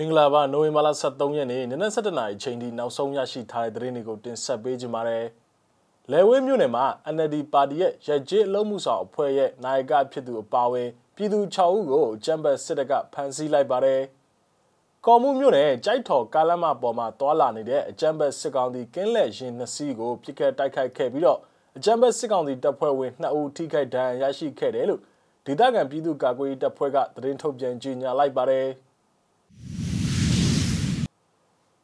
မင်္ဂလာပါနိုဝင်ဘာလ23ရက်နေ့နနက်7:00နာရီချိန်ထိနောက်ဆုံးရရှိထားတဲ့သတင်းတွေကိုတင်ဆက်ပေးကြပါမယ်။လဲဝင်းမြို့နယ်မှာ NLD ပါတီရဲ့ရကြေးအလုံးမှုဆောင်အဖွဲ့ရဲ့နိုင်ကဖြစ်သူအပါအဝင်ပြည်သူ6ဦးကိုကျမ်းပတ်စစ်တပ်ကဖမ်းဆီးလိုက်ပါတယ်။ကော်မှုမြို့နယ်ကြိုက်ထော်ကားလမ်းမပေါ်မှာတွာလာနေတဲ့အကျမ်းပတ်စစ်ကောင်စီကင်းလက်ရင်နှစ်စီးကိုပြစ်ခတ်တိုက်ခိုက်ခဲ့ပြီးတော့အကျမ်းပတ်စစ်ကောင်စီတပ်ဖွဲ့ဝင်2ဦးထိခိုက်ဒဏ်ရာရရှိခဲ့တယ်လို့ဒေသခံပြည်သူ့ကာကွယ်ရေးတပ်ဖွဲ့ကသတင်းထုတ်ပြန်ကြေညာလိုက်ပါတယ်။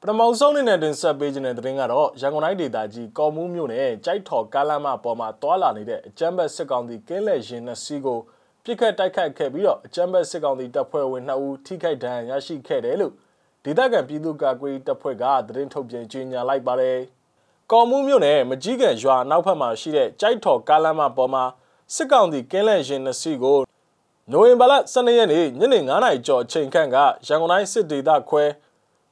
ထမဆုံးအနေနဲ့တင်ဆက်ပေးခြင်းတဲ့သတင်းကတော့ရန်ကုန်တိုင်းဒေသကြီးကော်မှုမြို့နယ်ကြိုက်ထော်ကားလမ်းမပေါ်မှာတွာလာနေတဲ့အကျမ်းဘတ်စစ်ကောင်စီကင်းလက်ရင်နှစ်စီးကိုပြစ်ခတ်တိုက်ခိုက်ခဲ့ပြီးတော့အကျမ်းဘတ်စစ်ကောင်စီတပ်ဖွဲ့ဝင်2ဦးထိခိုက်ဒဏ်ရာရရှိခဲ့တယ်လို့ဒေသခံပြည်သူ့ကာကွယ်ရေးတပ်ဖွဲ့ကသတင်းထုတ်ပြန်ကြေညာလိုက်ပါတယ်။ကော်မှုမြို့နယ်မကြီးကန်ရွာနောက်ဖက်မှာရှိတဲ့ကြိုက်ထော်ကားလမ်းမပေါ်မှာစစ်ကောင်စီကင်းလက်ရင်နှစ်စီးကိုနိုဝင်ဘာလ12ရက်နေ့ညနေ9:00နာရီကျော်အချိန်ခန့်ကရန်ကုန်တိုင်းစစ်ဒေသခွဲ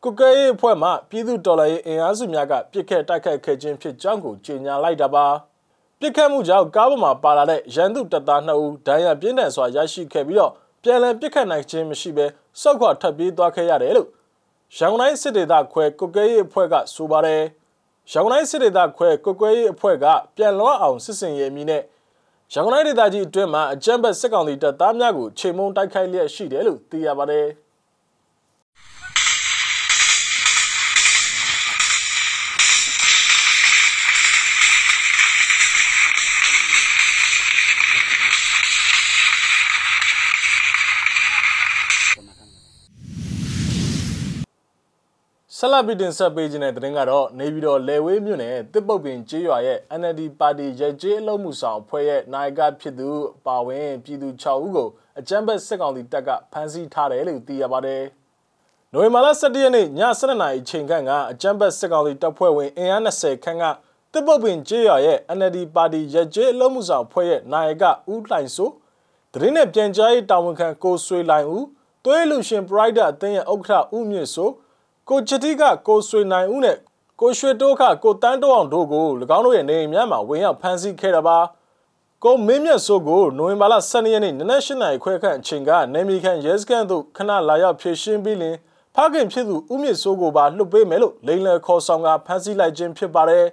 ကုကဲရေးအဖွဲ့မှပြည်သူတော်လှန်ရေးအင်အားစုများကပြစ်ခတ်တိုက်ခိုက်ခဲ့ခြင်းဖြစ်ကြောင်းကိုကြေညာလိုက်တာပါပြစ်ခတ်မှုကြောင့်ကားပေါ်မှာပါလာတဲ့ရန်သူတပ်သား2ဦးဒဏ်ရာပြင်းထန်စွာရရှိခဲ့ပြီးတော့ပြန်လည်ပြစ်ခတ်နိုင်ခြင်းမရှိဘဲစောက်ခွာထပ်ပြေးသွားခဲ့ရတယ်လို့ရန်ကုန်တိုင်းစစ်ဒေသခွဲကုကဲရေးအဖွဲ့ကဆိုပါတယ်ရန်ကုန်တိုင်းစစ်ဒေသခွဲကုကဲရေးအဖွဲ့ကပြန်လွှတ်အောင်စစ်စင်ရေးအမည်နဲ့ရန်ကုန်တိုင်းဒေသကြီးအတွင်းမှာအကြမ်းဖက်စစ်ကောင်စီတပ်သားများကိုချိန်မုံတိုက်ခိုက်လျက်ရှိတယ်လို့သိရပါတယ်။ ဆက်လက်ပြီးတင်ဆက်ပေးခြင်းတဲ့သတင်းကတော့နေပြည်တော်လေဝေးမြို့နယ်တစ်ပုတ်ပင်ကျေးရွာရဲ့ NLD ပါတီရဲကျေးအလုံးမှုဆောင်အဖွဲ့ရဲ့နိုင်ကဖြစ်သူပါဝင်ပြည်သူ6ဦးကိုအကြမ်းဖက်စစ်ကောင်စီတပ်ကဖမ်းဆီးထားတယ်လို့သိရပါတယ်။နိုဝင်ဘာလ17ရက်နေ့ည7:00နာရီချိန်ခန့်ကအကြမ်းဖက်စစ်ကောင်စီတပ်ဖွဲ့ဝင်အင်အား20ခန့်ကတစ်ပုတ်ပင်ကျေးရွာရဲ့ NLD ပါတီရဲကျေးအလုံးမှုဆောင်အဖွဲ့ရဲ့နိုင်ကဦးလှိုင်စိုးသတင်းနဲ့ပြန်ကြားရေးတာဝန်ခံကိုဆွေလိုင်ဦးသွေးလူရှင်ပရိုက်တာအသင်းရဲ့ဥက္ကဋ္ဌဦးမြင့်စိုး ကိုချတိကကိုဆွေနိုင်ဦးနဲ့ကိုရွှေတိုးခကိုတန်းတောအောင်တို့ကို၎င်းတို့ရဲ့နေအိမ်များမှာဝင်ရောက်ဖမ်းဆီးခဲ့တာပါကိုမင်းမြတ်စိုးကိုနိုဝင်ဘာလ12ရက်နေ့နနက်၈နာရီခွဲခန့်အချိန်ကနေမီခန့်ရဲစခန်းသို့ခဏလာရောက်ဖြည့်ရှင်းပြီးလင်ဖခင်ဖြစ်သူဦးမြင့်စိုးကိုပါလွှတ်ပေးမယ်လို့လိန်လယ်ခေါ်ဆောင်ကဖမ်းဆီးလိုက်ခြင်းဖြစ်ပါတယ်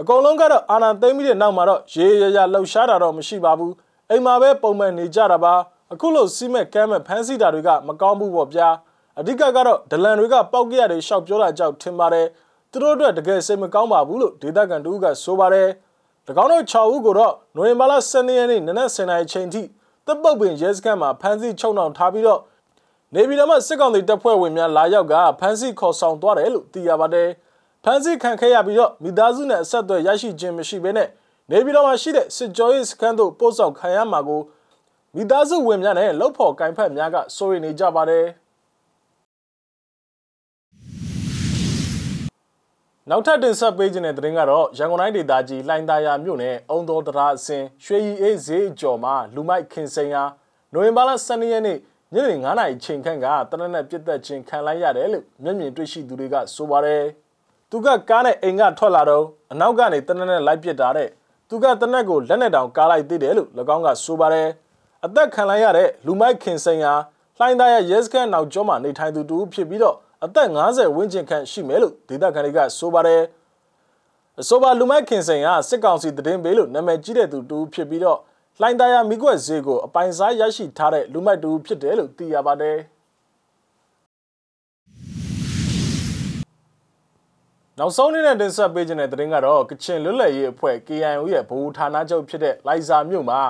အကုန်လုံးကတော့အာဏာသိမ်းပြီးတဲ့နောက်မှာတော့ရေရရလှုပ်ရှားတာတော့မရှိပါဘူးအိမ်မှာပဲပုံမှန်နေကြတာပါအခုလို့စီးမဲ့ကမ်းမဲ့ဖမ်းဆီးတာတွေကမကောင်းဘူးပေါ့ဗျာ အဓိကကတော့ဒလန်တွေကပောက်ကြရတယ်ရှောက်ပြောတာကြောင့်ထင်ပါတယ်သူတို့အတွက်တကယ်စိတ်မကောင်းပါဘူးလို့ဒေသခံတို့ကဆိုပါတယ်၎င်းတို့6ဦးကိုတော့နိုဝင်ဘာလ12ရက်နေ့နနက်10:00နာရီချိန်ထိတပ်ပုတ်ပင်ရဲစခန်းမှာဖမ်းဆီးချုပ်နှောင်ထားပြီးတော့နေပြည်တော်မှာစစ်ကောင်စီတပ်ဖွဲ့ဝင်များလာရောက်ကဖမ်းဆီးခေါ်ဆောင်သွားတယ်လို့သိရပါတယ်ဖမ်းဆီးခံခဲ့ရပြီးတော့မိသားစုနဲ့အဆက်အသွယ်ရရှိခြင်းမရှိဘဲနဲ့နေပြည်တော်မှာရှိတဲ့စစ်ကြောရေးစခန်းသို့ပို့ဆောင်ခံရမှာကိုမိသားစုဝင်များနဲ့လှုပ်ဖော်ကင်ဖက်များကစိုးရိမ်နေကြပါတယ်။ နောက်ထပ်တင်ဆက်ပေးခြင်းတဲ့သတင်းကတော့ရန်ကုန်တိုင်းဒေသကြီးလှိုင်းသာယာမြို့နယ်အုံတော်တရာအစင်ရွှေရီအေးဈေးကျော်မှာလူမိုက်ခင်စိန်ဟာနိုဝင်ဘာလ12ရက်နေ့ညနေ9:00နာရီချိန်ခန့်ကတနက်နဲ့ပြစ်သက်ခြင်းခံလိုက်ရတယ်လို့မျက်မြင်တွေ့ရှိသူတွေကဆိုပါတယ်။သူကကားနဲ့အိမ်ကထွက်လာတော့အနောက်ကနေတနက်နဲ့လိုက်ပစ်တာတဲ့သူကတနက်ကိုလက်နဲ့တောင်ကားလိုက်သေးတယ်လို့၎င်းကဆိုပါတယ်။အသက်ခံလိုက်ရတဲ့လူမိုက်ခင်စိန်ဟာလှိုင်းသာယာရဲစခန်းနောက်ကျောမှာနေထိုင်သူတူဖြစ်ပြီးတော့ အသက်50ဝန်းကျင်ခန့်ရှိမယ်လို့ဒေသခံတွေကဆိုပါတယ်အဆိုပါလူမိုက်ခင်စိန်ကစစ်ကောင်စီတည်င်းပေးလို့နာမည်ကြီးတဲ့သူတူဖြစ်ပြီးတော့လှိုင်းသားရမိကွက်ဈေးကိုအပိုင်စားရရှိထားတဲ့လူမိုက်တူဖြစ်တယ်လို့သိရပါတယ်နောက်ဆုံးနေ့နဲ့တင်ဆက်ပေးခြင်းတဲ့သတင်းကတော့ကချင်လွတ်လပ်ရေးအဖွဲ့ KIO ရဲ့ဗဟိုဌာနချုပ်ဖြစ်တဲ့လိုင်ဇာမြို့မှာ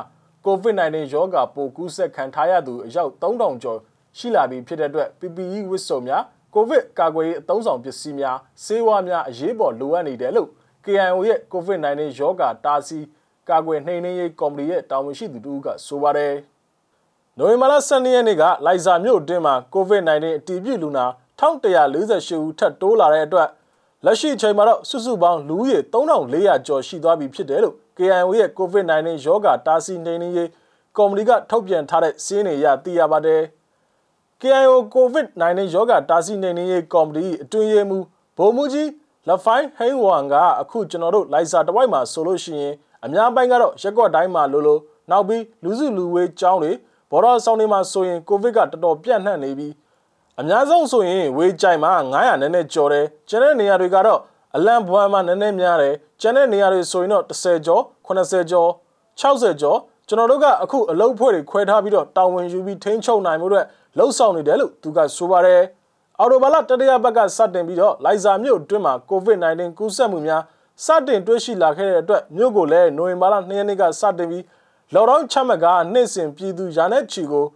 COVID-19 ရောဂါပိုးကူးစက်ခံထားရသူအယောက်3000ကျော်ရှိလာပြီဖြစ်တဲ့အတွက် PPE ဝတ်စုံများ ကိုဗစ်ကာကွယ်ရေးအသုံးဆောင်ပစ္စည်းများဆေးဝါးများအရေးပေါ်လိုအပ်နေတယ်လို့ KIO ရဲ့ COVID-19 ရောဂါတားဆီးကာကွယ်နှိမ်နင်းရေးကော်မတီရဲ့တာဝန်ရှိသူတို့ကဆိုပါတယ်။နိုဝင်ဘာလ12ရက်နေ့ကလိုက်ဇာမြို့အတွင်းမှာ COVID-19 အတည်ပြုလူနာ1148ဦးထပ်တိုးလာတဲ့အတွက်လက်ရှိအချိန်မှာတော့စုစုပေါင်းလူဦးရေ3400ကျော်ရှိသွားပြီဖြစ်တယ်လို့ KIO ရဲ့ COVID-19 ရောဂါတားဆီးနှိမ်နင်းရေးကော်မတီကထုတ်ပြန်ထားတဲ့စီးနေရသိရပါတယ်။ KIO COVID-19 ရောဂါတားဆီးနှိမ်နင်းရေးကော်မတီအတွင်းရေးမှူးဗိုလ်မှူးကြီးလက်ဖိုင်းဟိန်းဝမ်ကအခုကျွန်တော်တို့လိုက်စာတဝိုက်မှာဆိုလို့ရှိရင်အများပိုင်းကတော့ရက်ကွက်တိုင်းမှာလို့လို့နောက်ပြီးလူစုလူဝေးကြောင်းတွေဘော်တော်ဆောင်တွေမှာဆိုရင်ကိုဗစ်ကတော်တော်ပြန့်နှံ့နေပြီးအများဆုံးဆိုရင်ဝေးကြိုင်မှာ900နည်းနည်းကျော်တယ်ကျန်တဲ့နေရာတွေကတော့အလံဘွမ်မှာနည်းနည်းများတယ်ကျန်တဲ့နေရာတွေဆိုရင်တော့10ကျော်80ကျော်60ကျော် ကျွန်တော်တို့ကအခုအလုပ်ဖွဲ့တွေခွဲထားပြီးတော့တာဝန်ယူပြီးထိန်းချုပ်နိုင်မှုတွေလှုပ်ဆောင်နေတယ်လို့သူကဆိုပါတယ်အော်တိုဘာလတတိယဘက်ကစတင်ပြီးတော့လိုက်ဇာမြို့အတွင်းမှာ COVID-19 ကူးစက်မှုများစတင်တွေ့ရှိလာခဲ့တဲ့အတွက်မြို့ကိုလည်းနိုဝင်ဘာလ2ရက်နေ့ကစတင်ပြီးလော်ဒေါင်းချမှတ်ကနေ့စဉ်ပြည်သူရာနဲ့ချီကို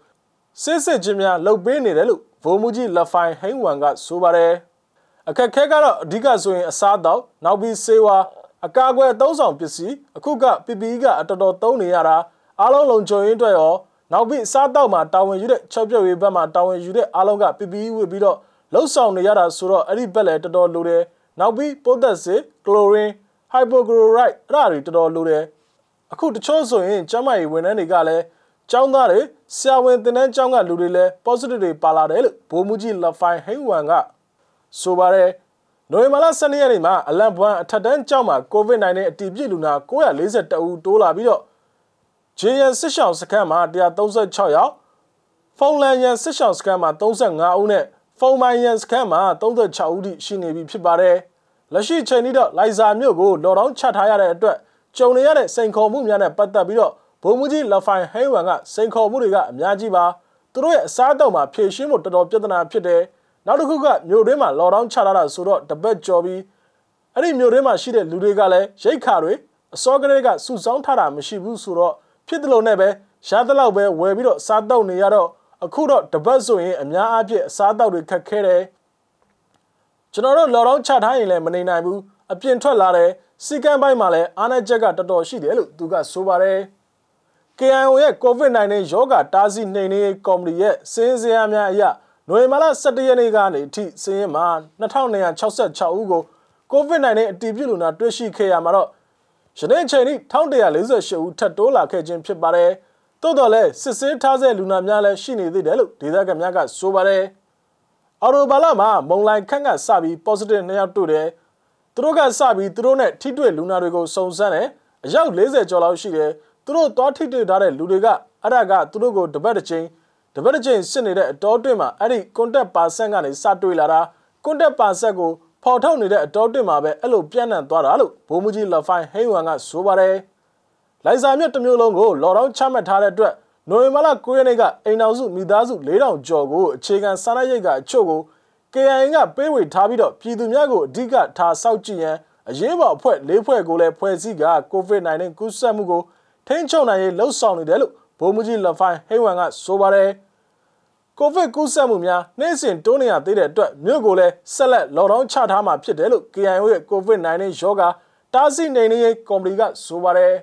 စစ်စစ်ချင်းများလှုပ်ပေးနေတယ်လို့ဗိုလ်မှူးကြီးလက်ဖိုင်ဟိန်းဝမ်ကဆိုပါတယ်အခက်ခဲကတော့အဓိကဆိုရင်အစားအသောက်နောက်ပြီးစေဝါအကာအကွယ်အသုံးဆောင်ပစ္စည်းအခုက PPE ကအတော်တော်သုံးနေရတာ အားလုံးလုံခြုံရေးအတွက်ရောနောက်ပြီးစားတောက်မှာတာဝန်ယူတဲ့ချက်ပြုတ်ရေးဘက်မှာတာဝန်ယူတဲ့အားလုံးက PPE ဝတ်ပြီးတော့လှုပ်ဆောင်နေရတာဆိုတော့အဲ့ဒီဘက်လည်းတော်တော်လိုတယ်နောက်ပြီးပိုးသက်စေကလိုရင်းဟိုက်ပိုကလိုရိုက်အဲ့ဒါတွေတော်တော်လိုတယ်အခုတချို့ဆိုရင်ကျန်းမာရေးဝန်ထမ်းတွေကလည်းကျောင်းသားတွေဆရာဝန်တင်တဲ့ကျောင်းကလူတွေလည်း positive တွေပါလာတယ်လို့ဘိုးမူကြီးလက်ဖိုင်ဟိန်းဝမ်ကဆိုပါတယ်နိုဝင်ဘာလ12ရက်နေ့မှာအလံဘွမ်အထက်တန်းကျောင်းမှာ COVID-19 အတည်ပြုလူနာ942ဦးတိုးလာပြီးတော့ ဂျေယန်စစ်ဆောင်စခန်းမှာ136ယောက်ဖုန်လန်ယန်စစ်ဆောင်စခန်းမှာ35ဦးနဲ့ဖုန်မိုင်ယန်စခန်းမှာ36ဦးထိရှိနေပြီဖြစ်ပါတယ်လက်ရှိချိန်นี้တော့လိုက်ဇာမြို့ကိုလော်ဒေါင်းချထားရတဲ့အတွက်ကြုံနေရတဲ့စိန်ခေါ်မှုများနဲ့ပတ်သက်ပြီးတော့ဗိုလ်မှူးကြီးလက်ဖိုင်ဟိန်းဝမ်ကစိန်ခေါ်မှုတွေကအများကြီးပါသူတို့ရဲ့အစားအသောက်မှာဖြည့်ရှင်းဖို့တော်တော်ပြဿနာဖြစ်တယ်နောက်တစ်ခုကမြို့တွင်းမှာလော်ဒေါင်းချထားတာဆိုတော့တပတ်ကျော်ပြီးအဲ့ဒီမြို့တွင်းမှာရှိတဲ့လူတွေကလည်းရိတ်ခါတွေအစောကလေးကစုဆောင်းထားတာမရှိဘူးဆိုတော့ ဖြစ်တယ်လို့နဲ့ပဲရှားတလောက်ပဲဝယ်ပြီးတော့စားတော့နေရတော့အခုတော့တပတ်ဆိုရင်အများအားဖြင့်အစားအသောက်တွေခက်ခဲတယ်ကျွန်တော်တို့လော်ဒေါင်းချထားရင်လည်းမနေနိုင်ဘူးအပြင်ထွက်လာတယ်စီကံပိုင်းမှာလည်းအားနည်းချက်ကတော်တော်ရှိတယ်လို့သူကဆိုပါတယ် KIO ရဲ့ COVID-19 ရောဂါတားဆီးနှိမ်နင်းရေးကော်မတီရဲ့စင်းစရာများအရနိုဝင်ဘာလ17ရက်နေ့ကနေအထိစင်းရင်မှာ2266ဦးကို COVID-19 အတည်ပြုလူနာတွေ့ရှိခဲ့ရမှာတော့ ယနေ့ချိန်ထိ1148ဦးထပ်တိုးလာခဲ့ခြင်းဖြစ်ပါတယ်။သို့တော်လည်းစစ်ဆေးထားတဲ့လူနာများလည်းရှိနေသေးတယ်လို့ဒေသခံများကဆိုပါတယ်။အော်တိုဘာလမှာမုံလိုက်ခန့်ကစပြီး positive နှစ်ယောက်တွေ့တယ်။သူတို့ကစပြီးသူတို့နဲ့ထိတွေ့လူနာတွေကိုစုံစမ်းတယ်။အယောက်40ကျော်လောက်ရှိတယ်။သူတို့သွားထိတွေ့ထားတဲ့လူတွေကအဲ့ဒါကသူတို့ကိုတပတ်တစ်ချိန်တပတ်တစ်ချိန်စစ်နေတဲ့အတော်တွင်းမှာအဲ့ဒီ contact person ကနေစတွေ့လာတာ contact person ကို ဖော်ထုတ်နေတဲ့အတော်တွင်းမှာပဲအဲ့လိုပြန့်နှံ့သွားတာလို့ဘိုးမကြီးလက်ဖိုင်ဟိန်းဝမ်ကဆိုပါတယ်။လိုက်စာမြတ်တစ်မျိုးလုံးကိုလော်ဒေါင်းချမှတ်ထားတဲ့အတွက်နိုဝင်ဘာလ9ရက်နေ့ကအိမ်တော်စုမိသားစု4000ကျော်ကိုအခြေခံစားနပ်ရိက္ခာအချို့ကို KIA ကပေးဝေထားပြီးတော့ပြည်သူများကိုအဓိကထားစောင့်ကြည့်ရန်အရေးပေါ်အဖွဲ့၄ဖွဲ့ကိုလည်းဖွဲ့စည်းက COVID-19 ကူးစက်မှုကိုထိန်းချုပ်နိုင်ရေးလှုံ့ဆော်နေတယ်လို့ဗိုလ်မှူးကြီးလက်ဖိုင်ဟိဝမ်ကဆိုပါတယ် ကိုဗစ်ကူးစက်မှုများနေ့စဉ်တိုးနေရသေးတဲ့အတွက်မြို့ကိုလည်းဆက်လက်လော်ဒေါင်းချထားမှာဖြစ်တယ်လို့ KIO ရဲ့ COVID-19 ရောဂါတားဆီးနေနေရေးကော်မတီကဆိုပါတယ်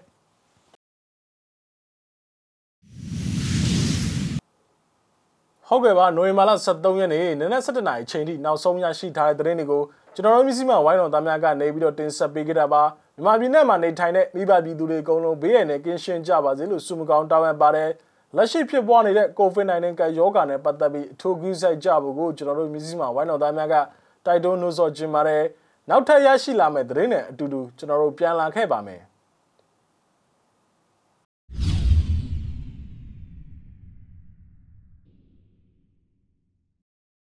ဟုတ်ကဲ့ပါနိုဝင်ဘာလ23ရက်နေ့နနက်7:00နာရီအချိန်ထိနောက်ဆုံးရရှိထားတဲ့သတင်းတွေကိုကျွန်တော်တို့မျိုးစိမဝိုင်းတော်သားများကနေပြီးတော့တင်ဆက်ပေးခဲ့တာပါမြန်မာပြည်နဲ့မှာနေထိုင်တဲ့မိဘပြည်သူတွေအကုန်လုံးဘေးရန်နဲ့ကင်းရှင်းကြပါစေလို့ဆုမကောင်းတောင်းပန်ပါတယ် လက်ရှိဖြစ်ပွားနေတဲ့ COVID-19 ကရောဂါနဲ့ပတ်သက်ပြီးအထူးကြီးစိုက်ကြဖို့ကိုကျွန်တော်တို့မျိုးစိမဝိုင်းတော်သားများကတိုက်တွန်းနှိုးဆော်ခြင်းပါတယ်နောက်ထပ်ရရှိလာမယ့်သတင်းနဲ့အတူတူကျွန်တော်တို့ပြန်လာခဲ့ပါမယ်